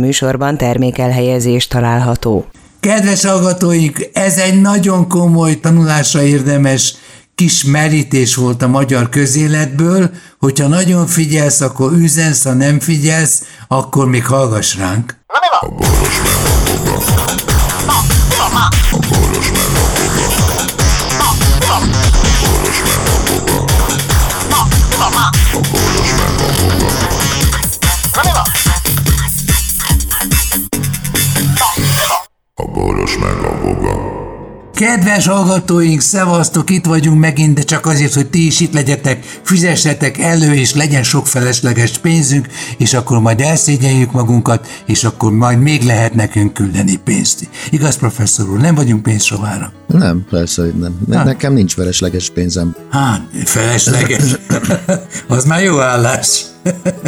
műsorban termékelhelyezés található. Kedves hallgatóink, ez egy nagyon komoly tanulásra érdemes kis merítés volt a magyar közéletből, hogyha nagyon figyelsz, akkor üzensz, ha nem figyelsz, akkor még hallgass ránk. Na mi Kedves hallgatóink, szevasztok, itt vagyunk megint, de csak azért, hogy ti is itt legyetek, fizessetek elő, és legyen sok felesleges pénzünk, és akkor majd elszégyeljük magunkat, és akkor majd még lehet nekünk küldeni pénzt. Igaz, professzor úr, nem vagyunk pénzsovára? Nem, persze, hogy nem. Ne, nekem nincs felesleges pénzem. Hát, felesleges? az már jó állás.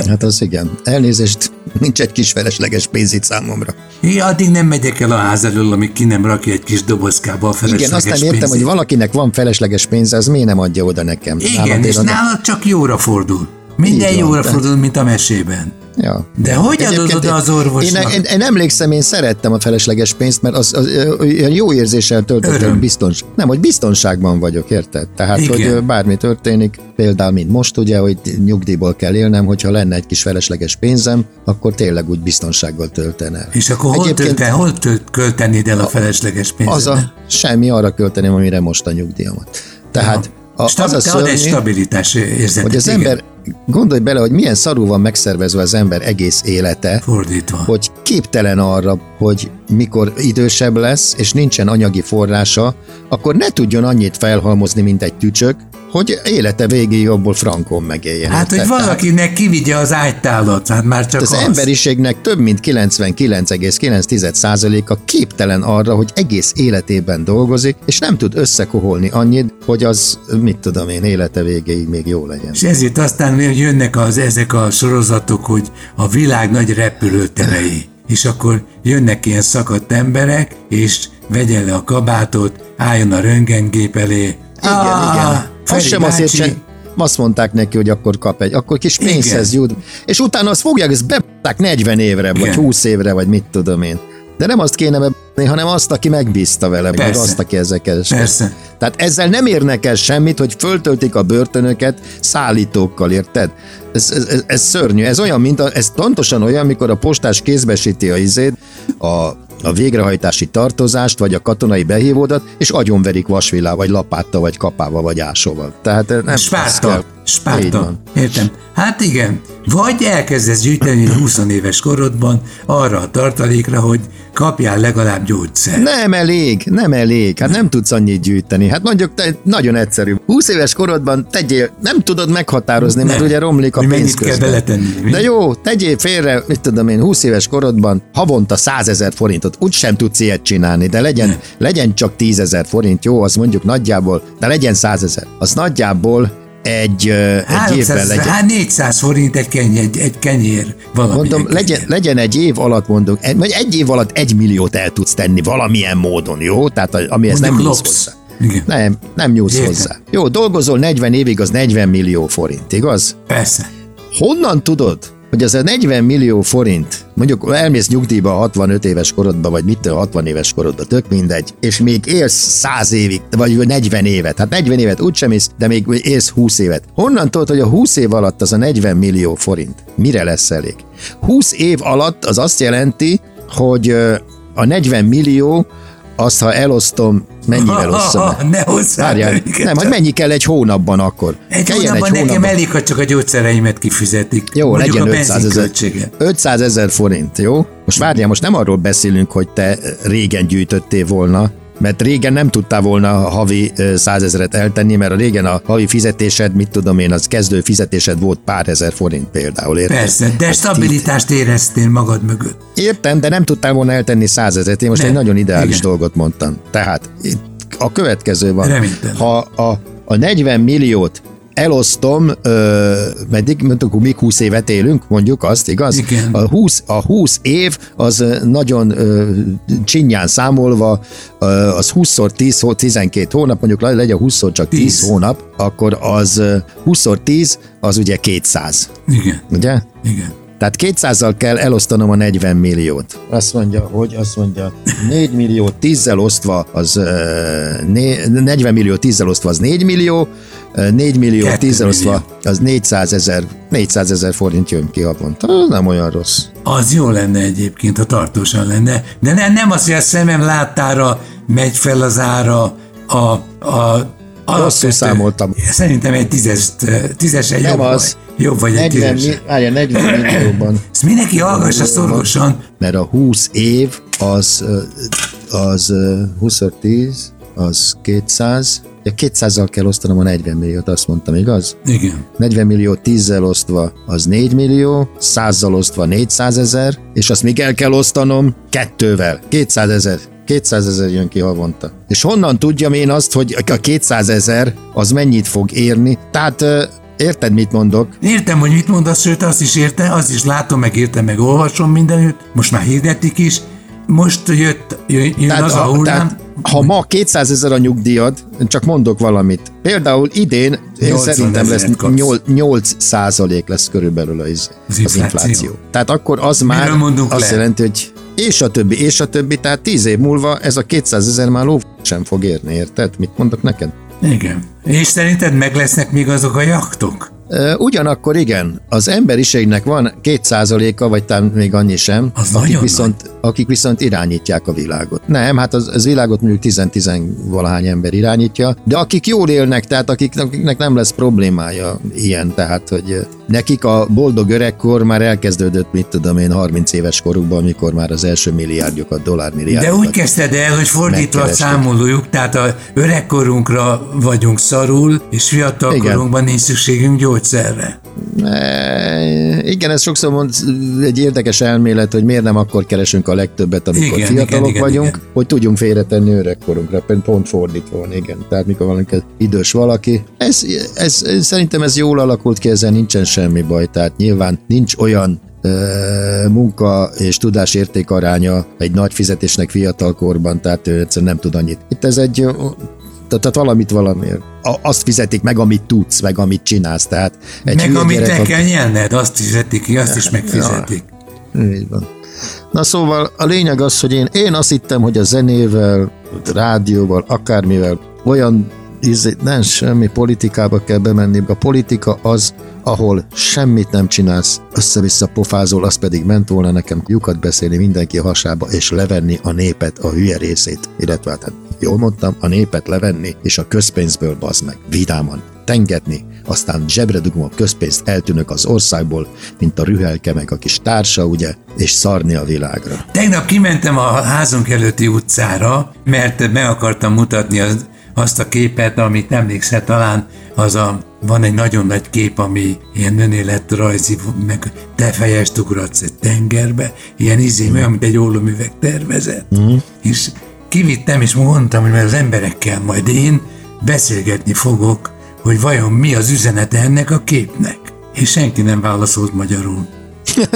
hát az igen. Elnézést, nincs egy kis felesleges pénz itt számomra. Ja, addig nem megyek el a ház elől, amíg ki nem rakja egy kis dobozkába a felesleges Igen, aztán értem, pénzét. hogy valakinek van felesleges pénze, az miért nem adja oda nekem? Igen, nálad és nálad csak jóra fordul. Minden jóra fordul, mint a mesében. Ja. De hogy adod oda az orvosnak? Én, én, én emlékszem, én szerettem a felesleges pénzt, mert az, az, az jó érzéssel töltöttem biztons. Nem, hogy biztonságban vagyok, érted? Tehát, Igen. hogy bármi történik, például, mint most ugye, hogy nyugdíjból kell élnem, hogyha lenne egy kis felesleges pénzem, akkor tényleg úgy biztonsággal töltene. És akkor hol, tölte, hol tölt, költenéd el a felesleges pénzt? Az a, semmi arra költeném, amire most a nyugdíjamat. Tehát a, Stab- az a szörnyű, egy stabilitás érzetet. Hogy az igen. ember, gondolj bele, hogy milyen szarul van megszervezve az ember egész élete. Fordítva. Hogy képtelen arra, hogy mikor idősebb lesz, és nincsen anyagi forrása, akkor ne tudjon annyit felhalmozni, mint egy tücsök, hogy élete végéig abból frankon megéljen. Hát, hogy valakinek kivigye az ágytálat, hát már csak az. Az emberiségnek több mint 99,9%-a képtelen arra, hogy egész életében dolgozik, és nem tud összekoholni annyit, hogy az, mit tudom én, élete végéig még jó legyen. És ezért aztán jönnek az, ezek a sorozatok, hogy a világ nagy repülőterei és akkor jönnek ilyen szakadt emberek, és vegye le a kabátot, álljon a röntgengép elé. Igen, ah, igen. Az sem bácsi. azért sem, azt mondták neki, hogy akkor kap egy, akkor kis pénzhez jut. És utána azt fogják, ezt bepták 40 évre, Igen. vagy 20 évre, vagy mit tudom én. De nem azt kéne hanem azt, aki megbízta vele, Persze. meg azt, aki ezekkel Persze. Tehát ezzel nem érnek el semmit, hogy föltöltik a börtönöket szállítókkal, érted? Ez, ez, ez, szörnyű. Ez olyan, mint a, ez pontosan olyan, mikor a postás kézbesíti a izét, a a végrehajtási tartozást, vagy a katonai behívódat, és agyonverik vasvillá, vagy lapátta, vagy kapával, vagy ásóval. Tehát eh, nem Spárta. Spárta. Értem. Hát igen. Vagy elkezdesz gyűjteni 20 éves korodban arra a tartalékra, hogy kapjál legalább gyógyszer. Nem elég, nem elég. Hát nem tudsz annyit gyűjteni. Hát mondjuk te, nagyon egyszerű. 20 éves korodban tegyél, nem tudod meghatározni, mert nem. ugye romlik a mi pénz kell beletenni? Mi? De jó, tegyél félre, mit tudom én, 20 éves korodban havonta 100 ezer forintot. Úgy sem tudsz ilyet csinálni, de legyen, legyen csak 10 ezer forint, jó, az mondjuk nagyjából, de legyen 100 ezer. Az nagyjából egy, egy évben legyen. Hát 400 forint egy, keny, egy, egy kenyér. Valami Mondom, legyen, legyen egy év alatt mondok, vagy egy év alatt egy milliót el tudsz tenni valamilyen módon, jó? Tehát amihez nem nyúlsz hozzá. Igen. Nem, nem nyúlsz Értem. hozzá. Jó, dolgozol 40 évig, az 40 millió forint, igaz? Persze. Honnan tudod, hogy az a 40 millió forint, mondjuk elmész nyugdíjba 65 éves korodba, vagy mit 60 éves korodba, tök mindegy, és még élsz 100 évig, vagy 40 évet, hát 40 évet úgysem ész, de még élsz 20 évet. Honnan tudod, hogy a 20 év alatt az a 40 millió forint mire lesz elég? 20 év alatt az azt jelenti, hogy a 40 millió azt, ha elosztom, mennyivel osztom? Ha, ne Várjál, nem, hogy mennyi kell egy hónapban akkor? Egy Kelljen hónapban egy nekem elég, ha csak a gyógyszereimet kifizetik. Jó, legyen 500 ezer. 500 ezer forint, jó? Most várjál, most nem arról beszélünk, hogy te régen gyűjtöttél volna, mert régen nem tudtál volna havi százezeret eltenni, mert a régen a havi fizetésed, mit tudom én, az kezdő fizetésed volt pár ezer forint például, érted? Persze, de hát stabilitást itt... éreztél magad mögött. Értem, de nem tudtál volna eltenni százezeret, én most nem. egy nagyon ideális Igen. dolgot mondtam. Tehát a következő van. Reméltem. Ha a, a 40 milliót elosztom, ö, meddig, mondjuk, még 20 évet élünk, mondjuk azt, igaz? Igen. A 20, a 20 év az nagyon ö, csinyán számolva, ö, az 20-szor 10, 12 hónap, mondjuk legyen 20-szor csak 10, 10 hónap, akkor az 20-szor 10, az ugye 200. Igen. Ugye? Igen. Tehát 200-zal kell elosztanom a 40 milliót. Azt mondja, hogy azt mondja, 4 millió 10-zel osztva az né, 40 millió 10-zel osztva az 4 millió, uh, 4 millió 10-zel osztva az 400 ezer 400 ezer forint jön ki havonta. Nem olyan rossz. Az jó lenne egyébként, ha tartósan lenne, de ne, nem az, hogy a szemem láttára megy fel az ára a, a Rosszul számoltam. Szerintem egy tízes, tízesen Nem jobb, az. vagy, jobb vagy 40, egy mi, tízes. várja, 40 millióban. Ezt mindenki hallgassa szorosan. Mert a 20 év az, az ö, 20 10, az 200. Ja, 200-zal kell osztanom a 40 milliót, azt mondtam, igaz? Igen. 40 millió 10-zel osztva az 4 millió, 100-zal osztva 400 ezer, és azt még el kell osztanom kettővel, 200 ezer. 200 ezer jön ki havonta. És honnan tudjam én azt, hogy a 200 ezer az mennyit fog érni? Tehát érted, mit mondok? Értem, hogy mit mondasz, sőt azt is érte, azt is látom, meg értem, meg olvasom mindenütt. Most már hirdetik is. Most jött, jön, jön Tehát, az a a, hullám. tehát ha ma 200 ezer a nyugdíjad, csak mondok valamit. Például idén én 80 szerintem lesz ezeret kapsz. 8, 8 százalék lesz körülbelül az, az, Az infláció. infláció. infláció. Tehát akkor az már Miről azt le? jelenti, hogy és a többi, és a többi, tehát 10 év múlva ez a 200 ezer már ló sem fog érni, érted? Mit mondok neked? Igen. És szerinted meg lesznek még azok a jaktok? Ugyanakkor igen, az emberiségnek van két százaléka, vagy talán még annyi sem, Az akik viszont, akik viszont irányítják a világot. Nem, hát az, az világot mondjuk 10-10 valahány ember irányítja, de akik jól élnek, tehát akik, akiknek nem lesz problémája ilyen, tehát hogy nekik a boldog öregkor már elkezdődött, mit tudom én, 30 éves korukban, amikor már az első milliárdjukat, dollármilliárdokat. De úgy kezdted el, hogy fordítva Megkerestek. számolójuk, tehát a öregkorunkra vagyunk szarul, és fiatalkorunkban nincs szükségünk gyógyszerre. E, Igen, ez sokszor mond egy érdekes elmélet, hogy miért nem akkor keresünk a legtöbbet, amikor Igen, igen, fiatalok igen, igen, vagyunk, igen. hogy tudjunk félretenni öregkorunkra, pont- pont fordítva van, igen. Tehát mikor valaki idős valaki, ez, ez, ez, szerintem ez jól alakult ki, ezzel nincsen semmi baj, tehát nyilván nincs olyan ö, munka és tudás értékaránya egy nagy fizetésnek fiatalkorban, tehát ő egyszerűen nem tud annyit. Itt ez egy tehát, valamit valamiért. A, azt fizetik meg, amit tudsz, meg amit csinálsz. Tehát egy Meg amit gyerek, aki- kell nyelned, azt fizetik ki, azt is megfizetik. így van. Na szóval a lényeg az, hogy én, én azt hittem, hogy a zenével, rádióval, akármivel olyan izé, nem semmi politikába kell bemenni. A politika az, ahol semmit nem csinálsz, össze-vissza pofázol, az pedig ment volna nekem lyukat beszélni mindenki hasába, és levenni a népet a hülye részét. Illetve hát jól mondtam, a népet levenni, és a közpénzből bazd meg, vidáman, tengetni, aztán zsebre dugom a közpénzt, eltűnök az országból, mint a rühelke meg a kis társa, ugye, és szarni a világra. Tegnap kimentem a házunk előtti utcára, mert meg akartam mutatni az, azt a képet, amit emlékszel talán, az a, van egy nagyon nagy kép, ami ilyen önéletrajzi, meg te fejest ugratsz egy tengerbe, ilyen izé, olyan, mint egy ólomüveg tervezet. Mm. És kivittem, és mondtam, hogy mert az emberekkel majd én beszélgetni fogok, hogy vajon mi az üzenete ennek a képnek. És senki nem válaszolt magyarul.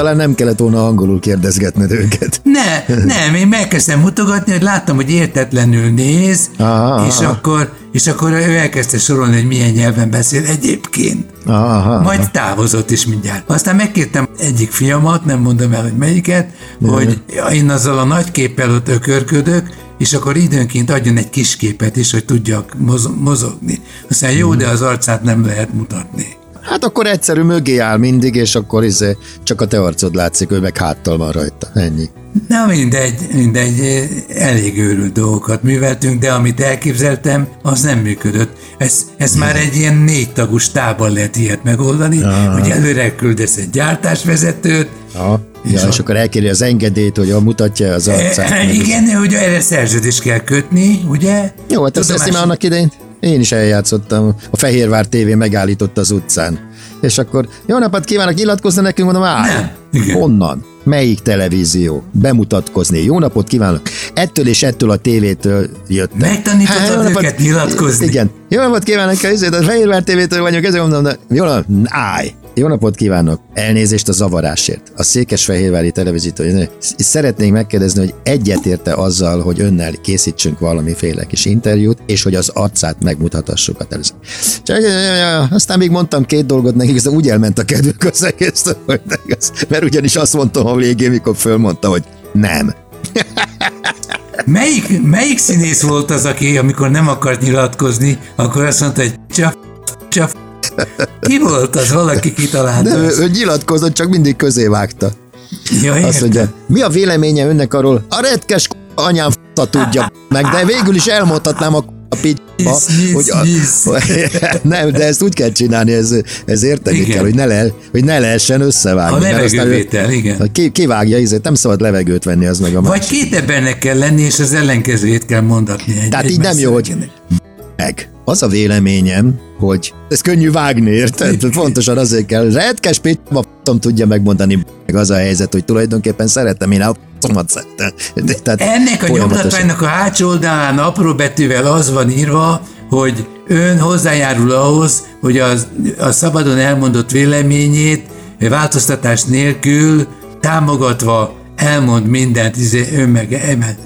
Talán nem kellett volna angolul kérdezgetned őket. Ne, nem, én megkezdtem mutogatni, hogy láttam, hogy értetlenül néz, Aha, és, aha. akkor, és akkor ő elkezdte sorolni, hogy milyen nyelven beszél egyébként. Aha, Majd távozott is mindjárt. Aztán megkértem egyik fiamat, nem mondom el, hogy melyiket, hogy én azzal a nagy képpel ott ökörködök, és akkor időnként adjon egy kis képet is, hogy tudjak moz- mozogni. Aztán jó, de az arcát nem lehet mutatni. Hát akkor egyszerű mögé áll mindig, és akkor izé, csak a te arcod látszik, ő meg háttal van rajta. Ennyi. Na mindegy, mindegy, eh, elég őrült dolgokat műveltünk, de amit elképzeltem, az nem működött. Ez, ez már egy ilyen négy tagú stábban lehet ilyet megoldani, hogy előre küldesz egy gyártásvezetőt, Ja, ja, és akkor elkéri az engedélyt, hogy a mutatja az arcát. e, igen, hogy erre szerződést kell kötni, ugye? Jó, hát ezt, ezt Tudomás- már annak idején én is eljátszottam. A Fehérvár TV megállított az utcán. És akkor, jó napot kívánok, nyilatkozni nekünk, mondom, igen. Honnan? Melyik televízió? Bemutatkozni. Jó napot kívánok. Ettől és ettől a tévétől jöttem. Megtanítottad Hát, őket nyilatkozni? Igen. Jó napot kívánok, a Fehérvár TV-től vagyok, ezért mondom, de jó napot, állj. Jó napot kívánok! Elnézést a zavarásért. A Székesfehérvári televízió. Szeretnénk megkérdezni, hogy egyetérte azzal, hogy önnel készítsünk valamiféle kis interjút, és hogy az arcát megmutathassuk a televízió. Csak, aztán még mondtam két dolgot nekik, de úgy elment a kedvük az egész, hogy mert ugyanis azt mondtam a végén, mikor fölmondta, hogy nem. Melyik, melyik színész volt az, aki amikor nem akart nyilatkozni, akkor azt mondta, hogy csak, csak ki volt az? Valaki kitalálta. De ő, ő nyilatkozott, csak mindig közé vágta. Ja, Azt mondja, mi a véleménye önnek arról? A retkes anyám f***a tudja meg, de végül is elmondhatnám a a pityba, hogy a, nem, de ezt úgy kell csinálni, ez, ez érteni igen. kell, hogy ne, le, hogy ne lehessen összevágni. A levegővétel, igen. Ki, kivágja, ezért nem szabad levegőt venni, az meg a Vagy két ebbennek kell lenni, és az ellenkezőjét kell mondatni. Egy, Tehát egy így nem jó, hogy meg. Az a véleményem, hogy ez könnyű vágni, érted? Pontosan azért kell. Retkes Péter tudja megmondani, meg az a helyzet, hogy tulajdonképpen szeretem én a Tehát Ennek a nyomtatványnak a hátsó oldalán apró betűvel az van írva, hogy ön hozzájárul ahhoz, hogy az, a szabadon elmondott véleményét változtatás nélkül támogatva elmond mindent, izé, ön meg emel.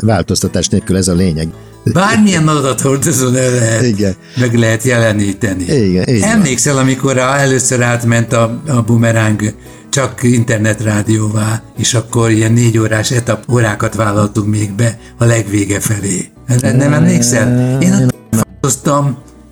Változtatás nélkül ez a lényeg. Bármilyen adathordozón el lehet, Igen. meg lehet jeleníteni. Igen, Igen. Emlékszel, amikor először átment a, a bumeráng csak internetrádióvá, és akkor ilyen négy órás etap órákat vállaltunk még be a legvége felé. Nem, nem emlékszel? Én ott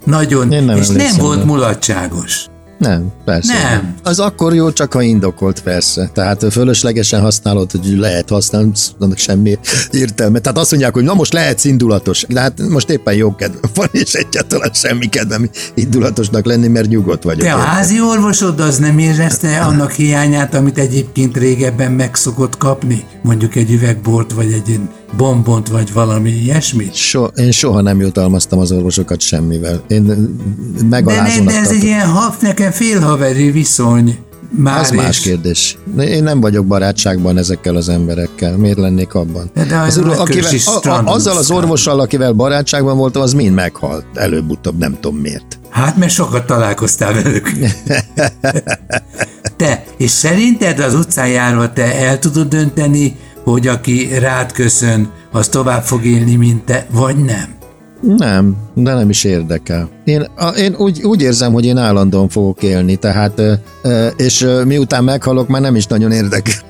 nagyon, Én nem és nem volt mulatságos. Nem, persze. Nem. Az akkor jó, csak ha indokolt, persze. Tehát fölöslegesen használod, hogy lehet használni, annak semmi értelme. Tehát azt mondják, hogy na most lehetsz indulatos. De hát most éppen jó kedvem van, és egyáltalán semmi kedvem indulatosnak lenni, mert nyugodt vagyok. Te a házi orvosod az nem érezte annak hiányát, amit egyébként régebben megszokott kapni? Mondjuk egy üvegbort, vagy egy bombont, vagy valami ilyesmit? So, én soha nem jutalmaztam az orvosokat semmivel. Én megalázónak De, de ez egy ilyen haf, nekem félhaveri viszony. Már az is. más kérdés. Én nem vagyok barátságban ezekkel az emberekkel. Miért lennék abban? De az az akivel, a, a, azzal az orvossal, akivel barátságban voltam, az mind meghalt. Előbb-utóbb nem tudom miért. Hát, mert sokat találkoztál velük. te, és szerinted az utcán járva te el tudod dönteni, hogy aki rád köszön, az tovább fog élni, mint te, vagy nem? Nem, de nem is érdekel. Én, én úgy, úgy érzem, hogy én állandóan fogok élni, tehát, és miután meghalok, már nem is nagyon érdekel.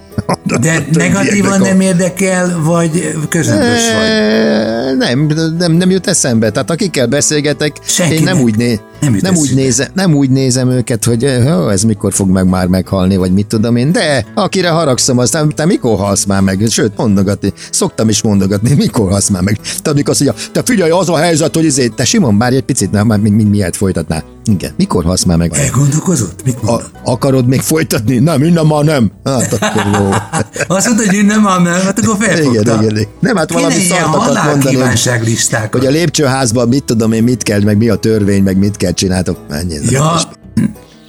De negatívan nem érdekel, vagy közömbös vagy? Nem, nem, nem jut eszembe. Tehát akikkel beszélgetek, Senkinek. én nem úgy, né, nem, nem, úgy nézem, nem úgy nézem őket, hogy ez mikor fog meg már meghalni, vagy mit tudom én, de akire haragszom, azt te, mikor halsz már meg? Sőt, mondogatni, szoktam is mondogatni, mikor halsz már meg. Tehát mikor azt mondja, te figyelj, az a helyzet, hogy izé, te Simon, bár egy picit, nem, már mi, mi, miért folytatná? Igen, mikor halsz már meg? Elgondolkozott? Mit A, akarod még folytatni? Nem, innen már nem. Hát akkor jó. Azt mondta, hogy innen már nem, hát akkor felfogta. Igen, igen, igen. Nem, hát valami szartakat mondani, hogy, hogy a lépcsőházban mit tudom én, mit kell, meg mi a törvény, meg mit kell csináltok? Menjél. Ja,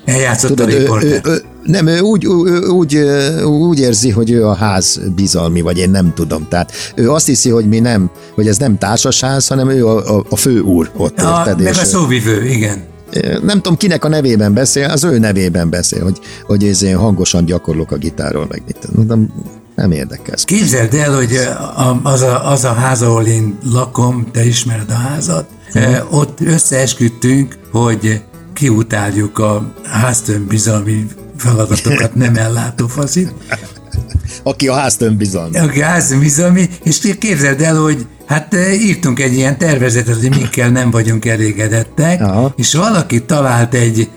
eljátszott Tudod, a ő, ő, ő, nem, ő úgy, ő, úgy, úgy érzi, hogy ő a ház bizalmi, vagy én nem tudom. Tehát ő azt hiszi, hogy mi nem, hogy ez nem társasház, hanem ő a, a, a fő úr ott. A, érted, meg a szóvivő, igen. Nem tudom, kinek a nevében beszél, az ő nevében beszél, hogy, hogy én hangosan gyakorlok a gitáról, meg mit tudom. Nem érdekel. Képzeld el, hogy az a, az a ház, ahol én lakom, te ismered a házat, uh-huh. ott összeesküdtünk, hogy kiutáljuk a háztön bizalmi feladatokat nem ellátó faszit. Aki a háztön bizalmi. Aki a háztön bizalmi, és képzeld el, hogy hát írtunk egy ilyen tervezetet, hogy mikkel nem vagyunk elégedettek, Aha. és valaki talált egy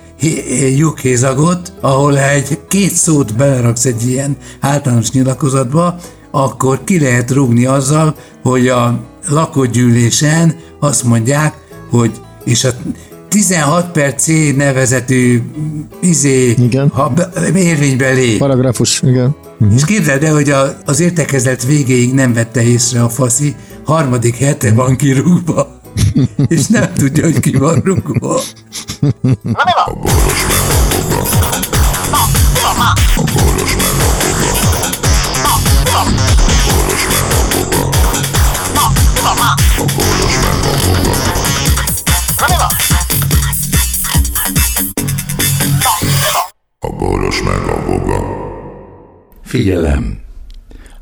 lyukhézagot, ahol egy két szót beleraksz egy ilyen általános nyilatkozatba, akkor ki lehet rúgni azzal, hogy a lakógyűlésen azt mondják, hogy és a 16 per C nevezetű izé, igen. Ha érvénybe lép. Paragrafus, igen. Uh-huh. És képzeld el, hogy a, az értekezlet végéig nem vette észre a faszi, harmadik hete van kirúgva, és nem tudja, hogy ki van rúgva. Na mi van? Figyelem!